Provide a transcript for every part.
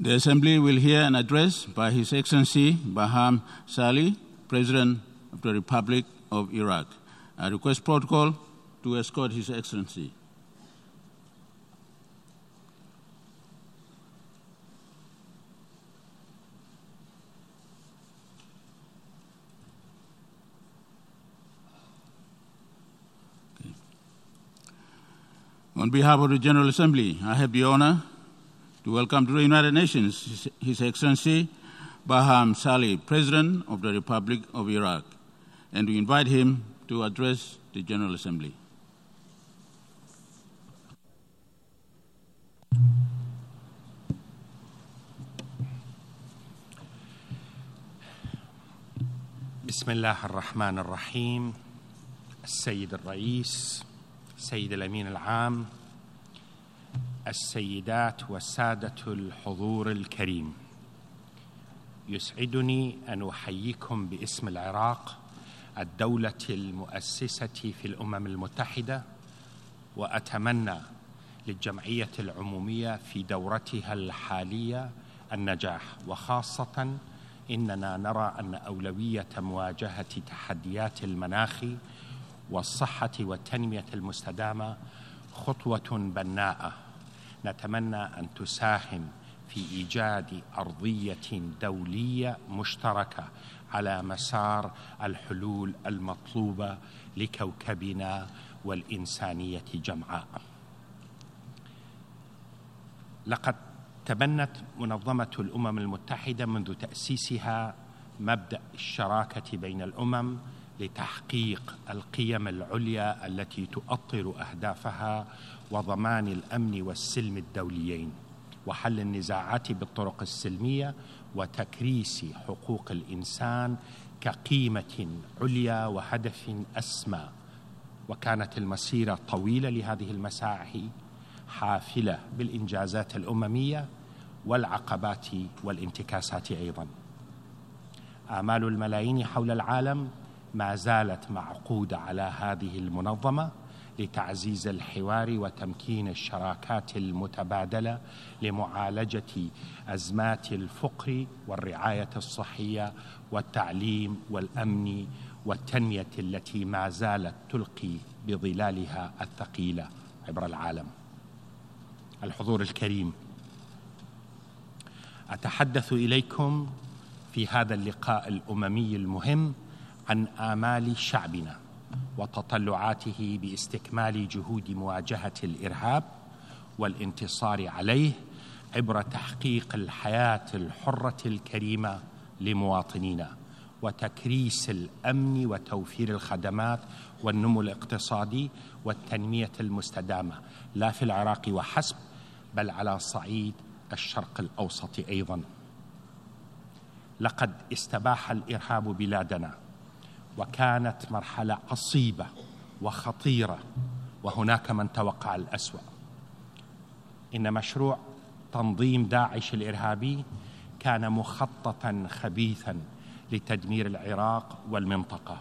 The Assembly will hear an address by His Excellency Baham Salih, President of the Republic of Iraq. I request protocol to escort His Excellency. On behalf of the General Assembly, I have the honor to welcome to the United Nations His, His Excellency Baham Salih, President of the Republic of Iraq, and to invite him to address the General Assembly. بسم الله الرحمن الرحيم السيد الرئيس السيد الامين العام السيدات والساده الحضور الكريم. يسعدني أن أحييكم باسم العراق الدولة المؤسسة في الأمم المتحدة وأتمنى للجمعية العمومية في دورتها الحالية النجاح. وخاصة إننا نرى أن أولوية مواجهة تحديات المناخ والصحة والتنمية المستدامة خطوة بناءة. نتمنى أن تساهم في إيجاد أرضية دولية مشتركة على مسار الحلول المطلوبة لكوكبنا والإنسانية جمعاء. لقد تبنت منظمة الأمم المتحدة منذ تأسيسها مبدأ الشراكة بين الأمم لتحقيق القيم العليا التي تؤطر أهدافها وضمان الأمن والسلم الدوليين وحل النزاعات بالطرق السلمية وتكريس حقوق الإنسان كقيمة عليا وهدف أسمى. وكانت المسيرة طويلة لهذه المساعي حافلة بالإنجازات الأممية والعقبات والانتكاسات أيضا. آمال الملايين حول العالم ما زالت معقودة على هذه المنظمة لتعزيز الحوار وتمكين الشراكات المتبادلة لمعالجة أزمات الفقر والرعاية الصحية والتعليم والأمن والتنمية التي ما زالت تلقي بظلالها الثقيلة عبر العالم. الحضور الكريم أتحدث إليكم في هذا اللقاء الأممي المهم عن آمال شعبنا. وتطلعاته باستكمال جهود مواجهة الإرهاب والانتصار عليه عبر تحقيق الحياة الحرة الكريمة لمواطنينا وتكريس الأمن وتوفير الخدمات والنمو الاقتصادي والتنمية المستدامة لا في العراق وحسب بل على صعيد الشرق الأوسط أيضا. لقد استباح الإرهاب بلادنا. وكانت مرحلة عصيبه وخطيرة وهناك من توقع الأسوأ. إن مشروع تنظيم داعش الإرهابي كان مخططا خبيثا لتدمير العراق والمنطقة.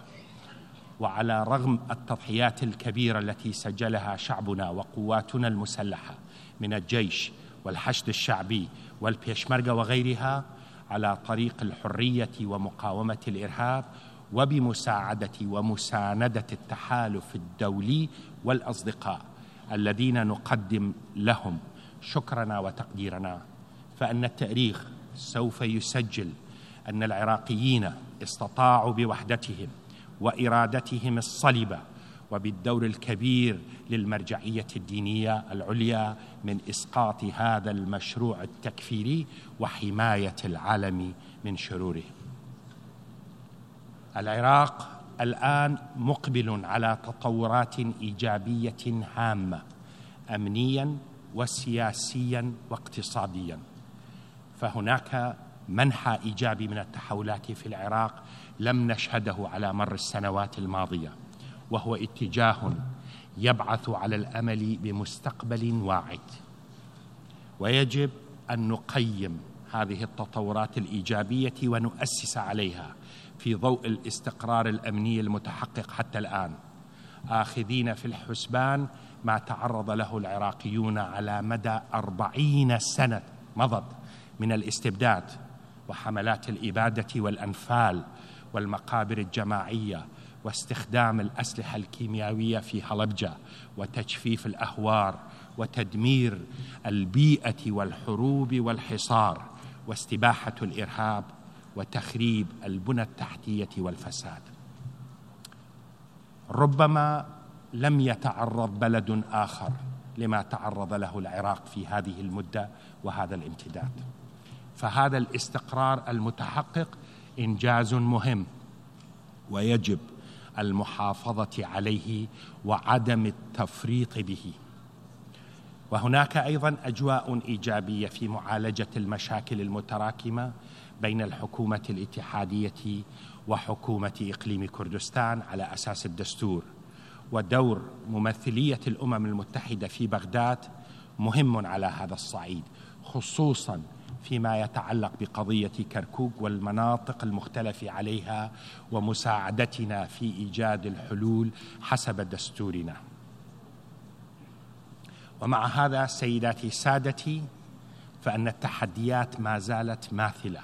وعلى رغم التضحيات الكبيرة التي سجلها شعبنا وقواتنا المسلحة من الجيش والحشد الشعبي والبيشمركة وغيرها على طريق الحرية ومقاومة الإرهاب وبمساعدة ومساندة التحالف الدولي والأصدقاء الذين نقدم لهم شكرنا وتقديرنا فإن التاريخ سوف يسجل أن العراقيين استطاعوا بوحدتهم وإرادتهم الصلبه وبالدور الكبير للمرجعية الدينية العليا من إسقاط هذا المشروع التكفيري وحماية العالم من شروره العراق الآن مقبل على تطورات إيجابية هامة امنيا وسياسيا واقتصاديا. فهناك منحى إيجابي من التحولات في العراق لم نشهده على مر السنوات الماضية وهو اتجاه يبعث على الأمل بمستقبل واعد. ويجب أن نقيم هذه التطورات الإيجابية ونؤسس عليها في ضوء الاستقرار الأمني المتحقق حتى الآن. آخذين في الحسبان ما تعرض له العراقيون على مدى أربعين سنة مضت من الاستبداد وحملات الإبادة والأنفال والمقابر الجماعية واستخدام الأسلحة الكيميائية في هلبجة وتجفيف الأهوار وتدمير البيئة والحروب والحصار واستباحة الإرهاب وتخريب البنى التحتية والفساد. ربما لم يتعرض بلد آخر لما تعرض له العراق في هذه المدة وهذا الامتداد. فهذا الاستقرار المتحقق إنجاز مهم ويجب المحافظة عليه وعدم التفريط به. وهناك أيضا أجواء إيجابية في معالجة المشاكل المتراكمة بين الحكومة الاتحادية وحكومة إقليم كردستان على أساس الدستور. ودور ممثلية الأمم المتحدة في بغداد مهم على هذا الصعيد خصوصا فيما يتعلق بقضية كركوك والمناطق المختلف عليها ومساعدتنا في إيجاد الحلول حسب دستورنا. ومع هذا سيداتي سادتي فأن التحديات ما زالت ماثلة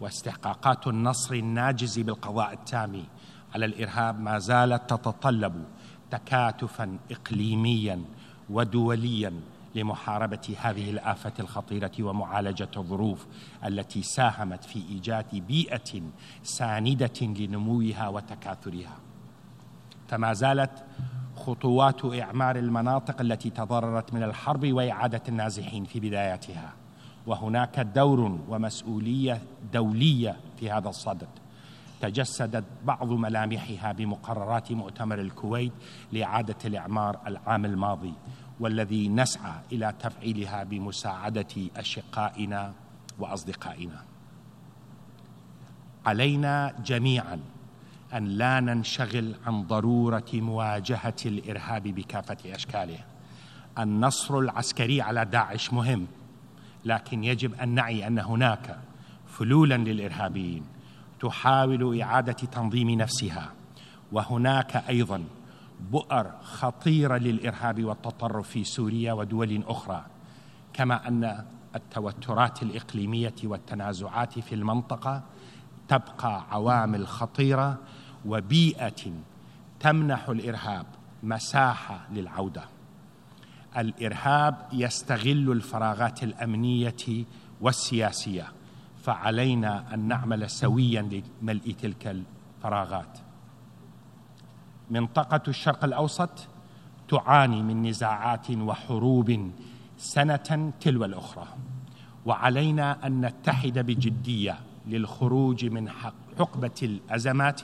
واستحقاقات النصر الناجز بالقضاء التام على الإرهاب ما زالت تتطلب تكاتفا اقليميا ودوليا لمحاربة هذه الآفة الخطيرة ومعالجة الظروف التي ساهمت في إيجاد بيئة ساندة لنموها وتكاثرها. فما زالت خطوات إعمار المناطق التي تضررت من الحرب وإعادة النازحين في بداياتها. وهناك دور ومسؤولية دولية في هذا الصدد. تجسدت بعض ملامحها بمقررات مؤتمر الكويت لإعادة الإعمار العام الماضي والذي نسعى إلى تفعيلها بمساعدة أشقائنا وأصدقائنا. علينا جميعا أن لا ننشغل عن ضرورة مواجهة الإرهاب بكافة أشكاله. النصر العسكري على داعش مهم لكن يجب أن نعي أن هناك فلولا للإرهابيين تحاول إعادة تنظيم نفسها وهناك أيضا بؤر خطيره للإرهاب والتطرف في سوريا ودول أخرى كما أن التوترات الإقليمية والتنازعات في المنطقة تبقى عوامل خطيرة وبيئة تمنح الإرهاب مساحة للعودة. الإرهاب يستغل الفراغات الأمنية والسياسية فعلينا أن نعمل سويا لملء تلك الفراغات. منطقة الشرق الأوسط تعاني من نزاعات وحروب سنة تلو الأخرى وعلينا أن نتحد بجدية للخروج من حقبة الأزمات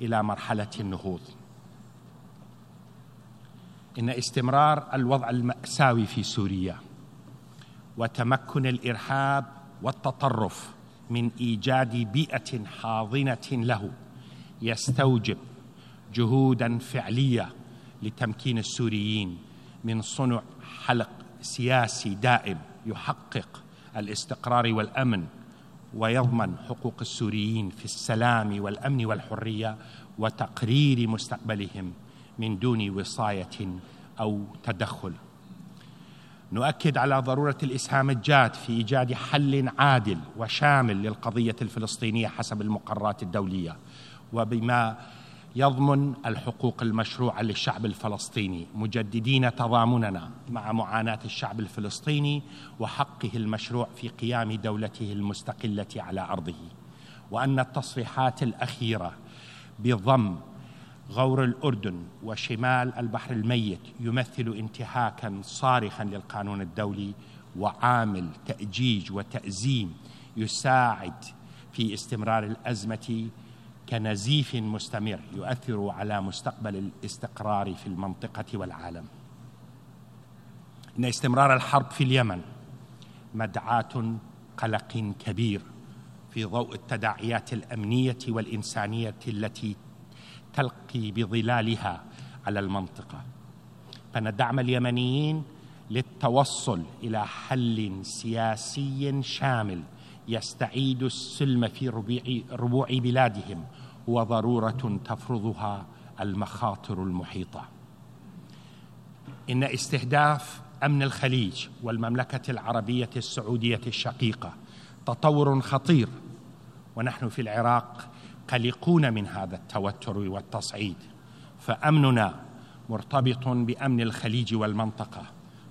إلى مرحلة النهوض. إن استمرار الوضع المأساوي في سوريا وتمكن الإرهاب والتطرف من إيجاد بيئة حاضنة له يستوجب جهودا فعلية لتمكين السوريين من صنع حلق سياسي دائم يحقق الاستقرار والأمن ويضمن حقوق السوريين في السلام والأمن والحرية وتقرير مستقبلهم من دون وصاية أو تدخل. نؤكد على ضرورة الإسهام الجاد في إيجاد حل عادل وشامل للقضية الفلسطينية حسب المقررات الدولية. وبما يضمن الحقوق المشروعة للشعب الفلسطيني مجددين تضامننا مع معاناة الشعب الفلسطيني وحقه المشروع في قيام دولته المستقلة على أرضه. وأن التصريحات الأخيرة بضم غور الأردن وشمال البحر الميت يمثل انتهاكا صارخا للقانون الدولي وعامل تأجيج وتأزيم يساعد في استمرار الأزمة كنزيف مستمر يؤثر على مستقبل الاستقرار في المنطقة والعالم. إن استمرار الحرب في اليمن مدعاة قلق كبير في ضوء التداعيات الأمنية والإنسانية التي تلقي بظلالها على المنطقة. فندعم اليمنيين للتوصل إلى حل سياسي شامل يستعيد السلم في ربوع بلادهم هو ضروره تفرضها المخاطر المحيطة. إن استهداف أمن الخليج والمملكة العربية السعودية الشقيقة تطور خطير ونحن في العراق قلقون من هذا التوتر والتصعيد. فأمننا مرتبط بأمن الخليج والمنطقة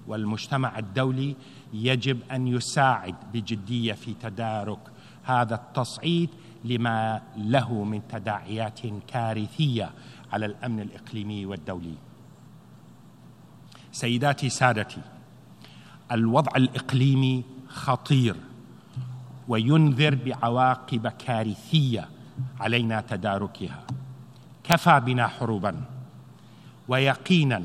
والمجتمع الدولي يجب أن يساعد بجدية في تدارك هذا التصعيد لما له من تداعيات كارثية على الأمن الإقليمي والدولي. سيداتي سادتي الوضع الإقليمي خطير وينذر بعواقب كارثية علينا تداركها. كفى بنا حروبا ويقينا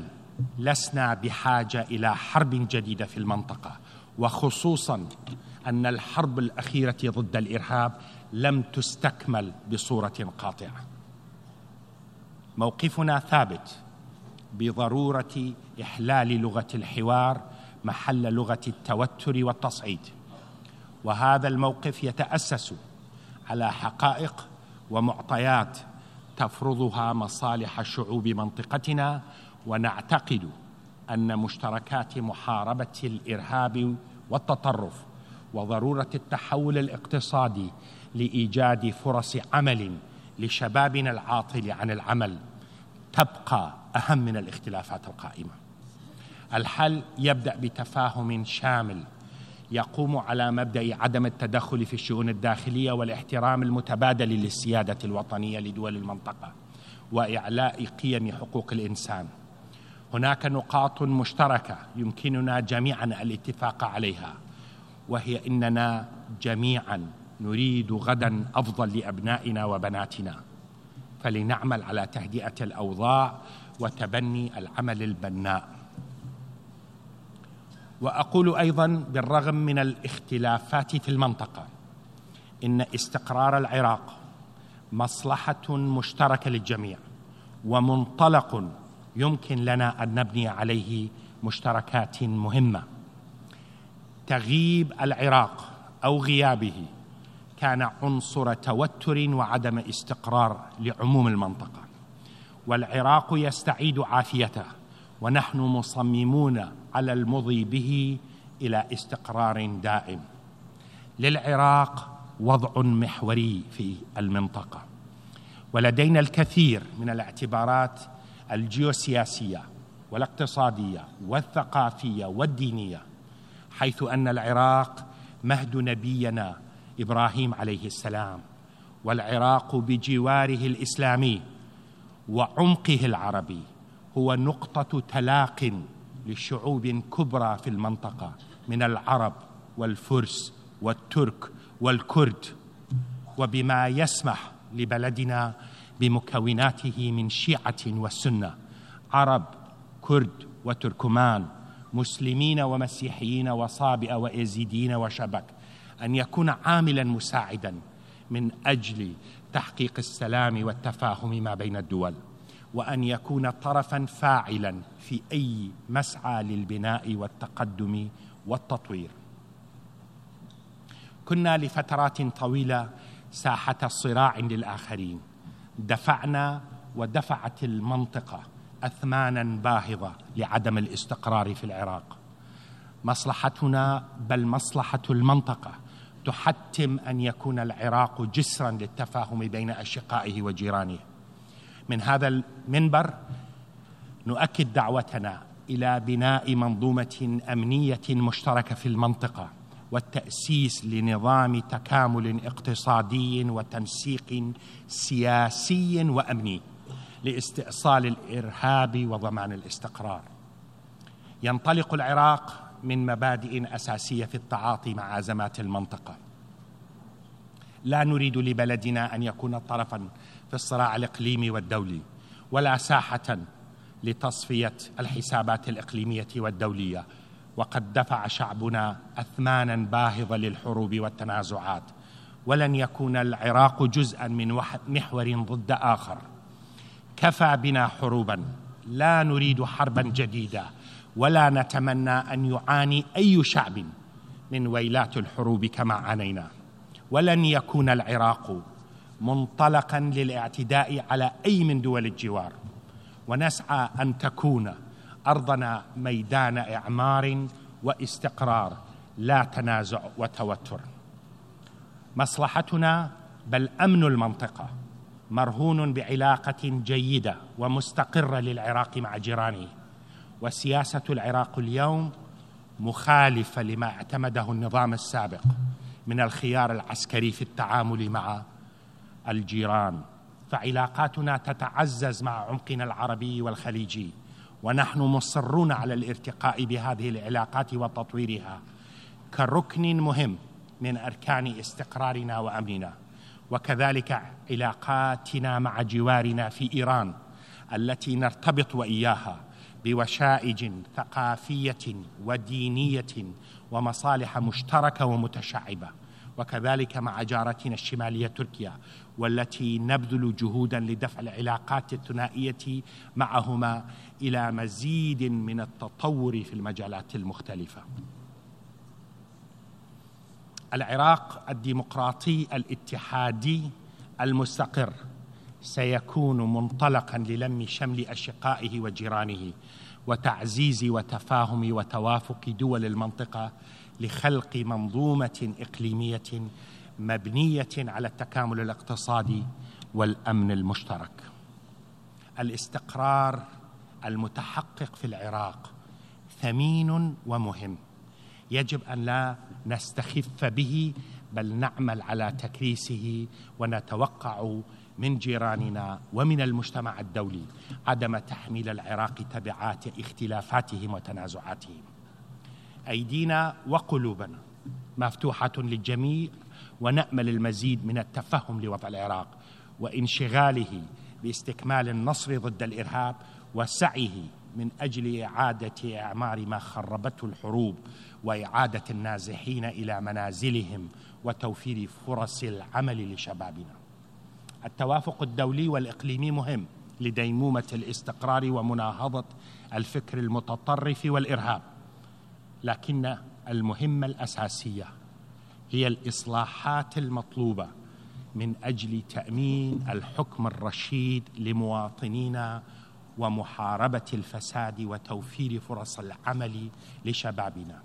لسنا بحاجة إلى حرب جديدة في المنطقة وخصوصا أن الحرب الأخيرة ضد الإرهاب لم تستكمل بصورة قاطعة. موقفنا ثابت بضرورة إحلال لغة الحوار محل لغة التوتر والتصعيد. وهذا الموقف يتأسس على حقائق ومعطيات تفرضها مصالح شعوب منطقتنا ونعتقد أن مشتركات محاربة الإرهاب والتطرف وضرورة التحول الاقتصادي لإيجاد فرص عمل لشبابنا العاطل عن العمل. تبقى أهم من الاختلافات القائمة. الحل يبدأ بتفاهم شامل يقوم على مبدأ عدم التدخل في الشؤون الداخلية والاحترام المتبادل للسيادة الوطنية لدول المنطقة وإعلاء قيم حقوق الإنسان. هناك نقاط مشتركة يمكننا جميعا الاتفاق عليها وهي إننا جميعا نريد غدا أفضل لأبنائنا وبناتنا. فلنعمل على تهدئة الأوضاع وتبني العمل البناء. وأقول أيضا بالرغم من الاختلافات في المنطقة إن استقرار العراق مصلحة مشتركة للجميع ومنطلق يمكن لنا أن نبني عليه مشتركات مهمة. تغييب العراق أو غيابه كان عنصر توتر وعدم استقرار لعموم المنطقة. والعراق يستعيد عافيته ونحن مصممون على المضي به إلى استقرار دائم. للعراق وضع محوري في المنطقة. ولدينا الكثير من الاعتبارات الجيوسياسية والاقتصادية والثقافية والدينية حيث أن العراق مهد نبينا إبراهيم عليه السلام والعراق بجواره الإسلامي وعمقه العربي هو نقطة تلاق لشعوب كبرى في المنطقة من العرب والفرس والترك والكرد. وبما يسمح لبلدنا بمكوناته من شيعة والسنة عرب كرد وتركمان مسلمين ومسيحيين وصابئه وازيدين وشبك أن يكون عاملا مساعدا من أجل تحقيق السلام والتفاهم ما بين الدول وأن يكون طرفا فاعلا في أي مسعى للبناء والتقدم والتطوير. كنا لفترات طويلة ساحة صراع للآخرين. دفعنا ودفعت المنطقة اثمانا باهظة لعدم الاستقرار في العراق. مصلحتنا بل مصلحة المنطقة. تحتم أن يكون العراق جسرا للتفاهم بين أشقائه وجيرانه. من هذا المنبر نؤكد دعوتنا إلى بناء منظومة أمنية مشتركة في المنطقة والتأسيس لنظام تكامل اقتصادي وتنسيق سياسي وأمني لاستئصال الإرهاب وضمان الاستقرار. ينطلق العراق من مبادئ أساسية في التعاطي مع ازمات المنطقة. لا نريد لبلدنا أن يكون طرفا في الصراع الإقليمي والدولي ولا ساحة لتصفية الحسابات الإقليمية والدولية. وقد دفع شعبنا اثمانا باهظة للحروب والتنازعات ولن يكون العراق جزءا من محور ضد آخر. كفى بنا حروبا. لا نريد حربا جديدة. ولا نتمنى أن يعاني أي شعب من ويلات الحروب كما عانينا. ولن يكون العراق منطلقا للاعتداء على أي من دول الجوار. ونسعى أن تكون أرضنا ميدان إعمار واستقرار لا تنازع وتوتر. مصلحتنا بل أمن المنطقة مرهون بعلاقة جيدة ومستقرة للعراق مع جيرانه. وسياسة العراق اليوم مخالفة لما اعتمده النظام السابق من الخيار العسكري في التعامل مع الجيران. فعلاقاتنا تتعزز مع عمقنا العربي والخليجي ونحن مصرون على الارتقاء بهذه العلاقات وتطويرها كركن مهم من أركان استقرارنا وأمننا. وكذلك علاقاتنا مع جوارنا في إيران التي نرتبط وإياها بوشائج ثقافية ودينية ومصالح مشتركة ومتشعبة. وكذلك مع جارتنا الشمالية تركيا والتي نبذل جهودا لدفع العلاقات الثنائية معهما إلى مزيد من التطور في المجالات المختلفة. العراق الديمقراطي الاتحادي المستقر. سيكون منطلقا للم شمل أشقائه وجيرانه وتعزيز وتفاهم وتوافق دول المنطقة لخلق منظومة إقليمية مبنية على التكامل الاقتصادي والأمن المشترك. الاستقرار المتحقق في العراق ثمين ومهم. يجب أن لا نستخف به بل نعمل على تكريسه ونتوقع من جيراننا ومن المجتمع الدولي عدم تحميل العراق تبعات اختلافاتهم وتنازعاتهم. أيدينا وقلوبنا مفتوحة للجميع ونأمل المزيد من التفهم لوضع العراق وانشغاله باستكمال النصر ضد الإرهاب وسعيه من أجل إعادة إعمار ما خربته الحروب وإعادة النازحين إلى منازلهم وتوفير فرص العمل لشبابنا. التوافق الدولي والإقليمي مهم لديمومة الاستقرار ومناهضة الفكر المتطرف والإرهاب لكن المهمة الأساسية هي الإصلاحات المطلوبة من أجل تأمين الحكم الرشيد لمواطنينا ومحاربة الفساد وتوفير فرص العمل لشبابنا.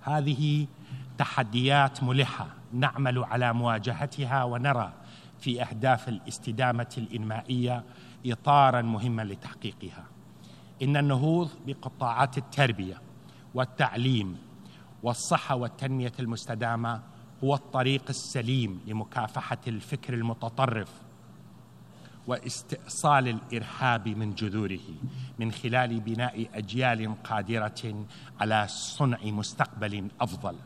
هذه تحديات ملحة نعمل على مواجهتها ونرى في أهداف الاستدامة الإنمائية اطارا مهما لتحقيقها. إن النهوض بقطاعات التربية والتعليم والصحة والتنمية المستدامة هو الطريق السليم لمكافحة الفكر المتطرف واستئصال الإرهاب من جذوره من خلال بناء أجيال قادرة على صنع مستقبل أفضل.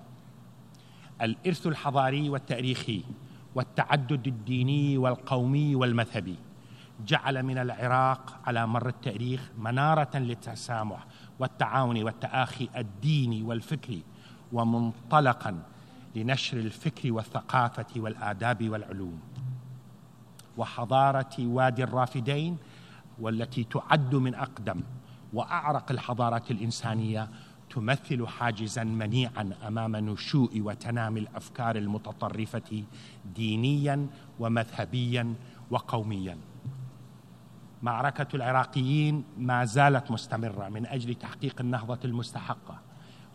الإرث الحضاري والتاريخي والتعدد الديني والقومي والمذهبي. جعل من العراق على مر التاريخ منارة للتسامح والتعاون والتآخي الديني والفكري ومنطلقا لنشر الفكر والثقافة والآداب والعلوم. وحضارة وادي الرافدين والتي تعد من أقدم وأعرق الحضارات الإنسانية تمثل حاجزا منيعا أمام نشوء وتنامي الأفكار المتطرفة دينيا ومذهبيا وقوميا. معركة العراقيين ما زالت مستمرة من أجل تحقيق النهضة المستحقة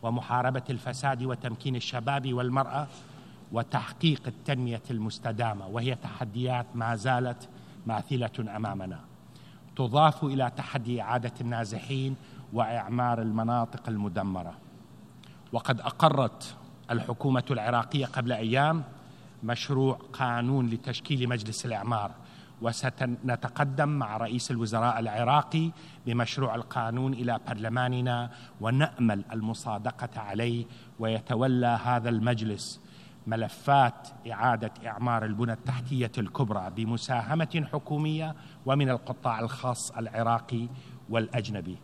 ومحاربة الفساد وتمكين الشباب والمرأة وتحقيق التنمية المستدامة وهي تحديات ما زالت ماثلة أمامنا. تضاف إلى تحدي اعاده النازحين وإعمار المناطق المدمرة. وقد أقرت الحكومة العراقية قبل أيام مشروع قانون لتشكيل مجلس الإعمار. وسنتقدم مع رئيس الوزراء العراقي بمشروع القانون إلى برلماننا ونأمل المصادقة عليه ويتولى هذا المجلس ملفات إعادة إعمار البنى التحتية الكبرى بمساهمة حكومية ومن القطاع الخاص العراقي والأجنبي.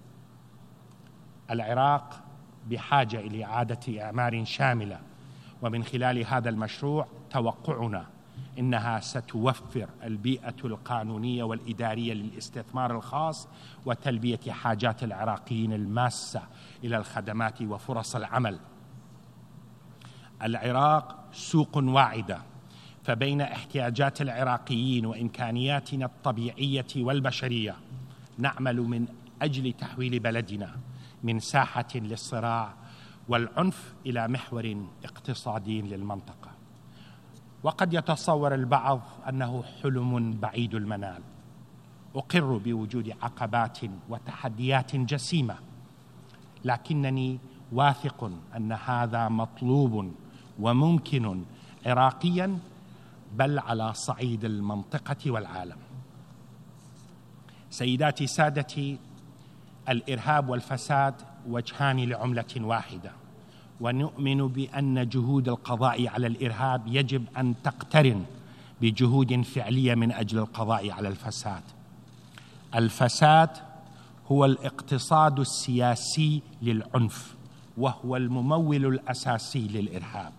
العراق بحاجة إلى إعادة إعمار شاملة. ومن خلال هذا المشروع توقعنا إنها ستوفر البيئة القانونية والإدارية للاستثمار الخاص وتلبية حاجات العراقيين الماسة إلى الخدمات وفرص العمل. العراق سوق واعدة فبين احتياجات العراقيين وإمكانياتنا الطبيعية والبشرية نعمل من أجل تحويل بلدنا. من ساحة للصراع والعنف إلى محور اقتصادي للمنطقة. وقد يتصور البعض أنه حلم بعيد المنال. أقر بوجود عقبات وتحديات جسيمة لكنني واثق أن هذا مطلوب وممكن عراقيا بل على صعيد المنطقة والعالم. سيداتي سادتي الإرهاب والفساد وجهان لعملة واحدة. ونؤمن بأن جهود القضاء على الإرهاب يجب أن تقترن بجهود فعلية من أجل القضاء على الفساد. الفساد هو الاقتصاد السياسي للعنف وهو الممول الأساسي للإرهاب.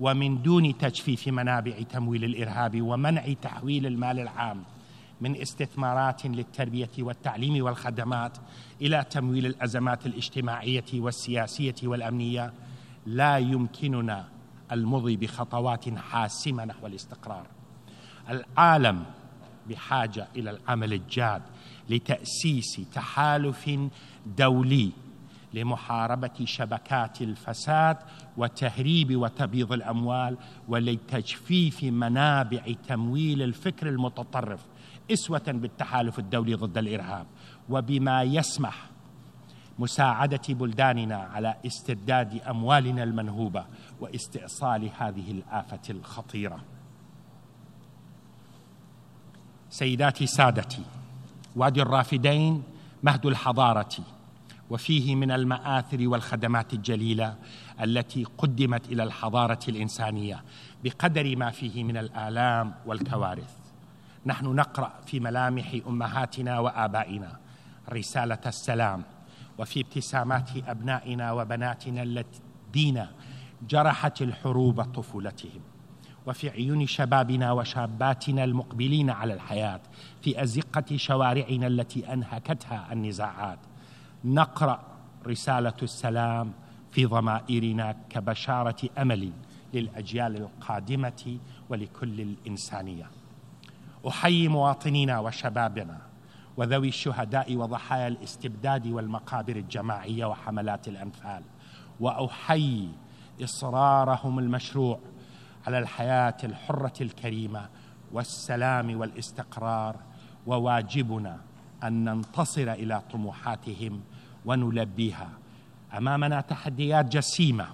ومن دون تجفيف منابع تمويل الإرهاب ومنع تحويل المال العام من استثمارات للتربية والتعليم والخدمات إلى تمويل الأزمات الاجتماعية والسياسية والأمنية لا يمكننا المضي بخطوات حاسمة نحو الاستقرار. العالم بحاجة إلى العمل الجاد لتأسيس تحالف دولي لمحاربة شبكات الفساد وتهريب وتبييض الأموال ولتجفيف منابع تمويل الفكر المتطرف إسوة بالتحالف الدولي ضد الإرهاب وبما يسمح مساعدة بلداننا على استرداد أموالنا المنهوبة واستئصال هذه الآفة الخطيرة. سيداتي سادتي وادي الرافدين مهد الحضارة وفيه من المآثر والخدمات الجليلة التي قدمت إلى الحضارة الإنسانية بقدر ما فيه من الآلام والكوارث. نحن نقرأ في ملامح أمهاتنا وآبائنا رسالة السلام وفي ابتسامات أبنائنا وبناتنا الذين جرحت الحروب طفولتهم وفي عيون شبابنا وشاباتنا المقبلين على الحياة في أزقة شوارعنا التي أنهكتها النزاعات. نقرأ رسالة السلام في ضمائرنا كبشارة أمل للأجيال القادمة ولكل الإنسانية. أحيي مواطنينا وشبابنا وذوي الشهداء وضحايا الاستبداد والمقابر الجماعية وحملات الأنفال وأحيي إصرارهم المشروع على الحياة الحرة الكريمة والسلام والاستقرار وواجبنا أن ننتصر إلى طموحاتهم ونلبيها أمامنا تحديات جسيمة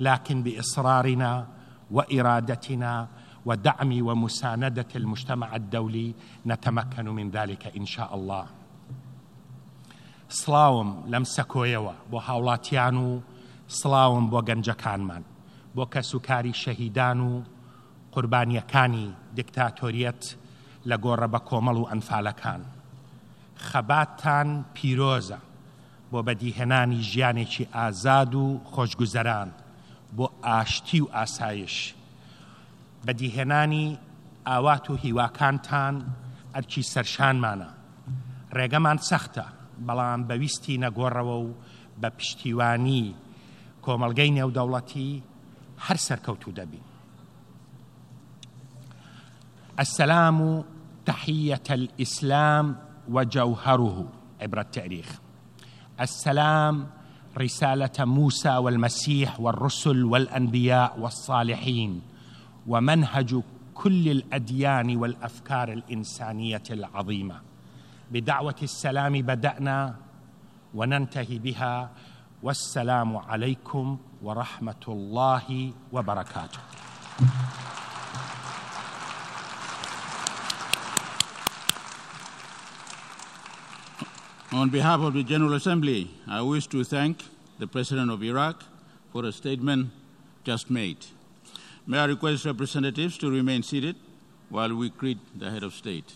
لكن بإصرارنا وإرادتنا ودعم ومسانده المجتمع الدولي نتمكن من ذلك ان شاء الله. سڵاوم لەم سەکۆیەوە بۆ هاوڵاتیان و سڵاوم بۆ گەنجەکانمان بۆ کەس و کاری شەهیدان و قوربانیەکانی دیکتاتۆریەت لە گۆڕە بە کۆمەڵ و ئەنفالەکان. خەباتان پیرۆزە بۆ بەدیهێنانی ژیانێکی ئازاد و خۆشگوزەران بۆ ئاشتی و ئاسایش. بەدیهێنانی ئاوات و هیواکانتان ئەرکی سەرشانمانە. ڕێگەمان سەختە بەڵام بەویستی نەگۆڕەوە و بە پشتیوانی کۆمەلگەی نێودەوڵەتی هەر سەرکەوتو دەبین. السلام تحية الإسلام وجوهره عبر التاريخ السلام رسالة موسى والمسيح والرسل والأنبياء والصالحين. ومنهج كل الأديان والأفكار الإنسانية العظيمة. بدعوة السلام بدأنا وننتهي بها. والسلام عليكم ورحمة الله وبركاته. On behalf of the General Assembly, I wish to thank the President of Iraq for a statement just made. May I request representatives to remain seated while we greet the head of state.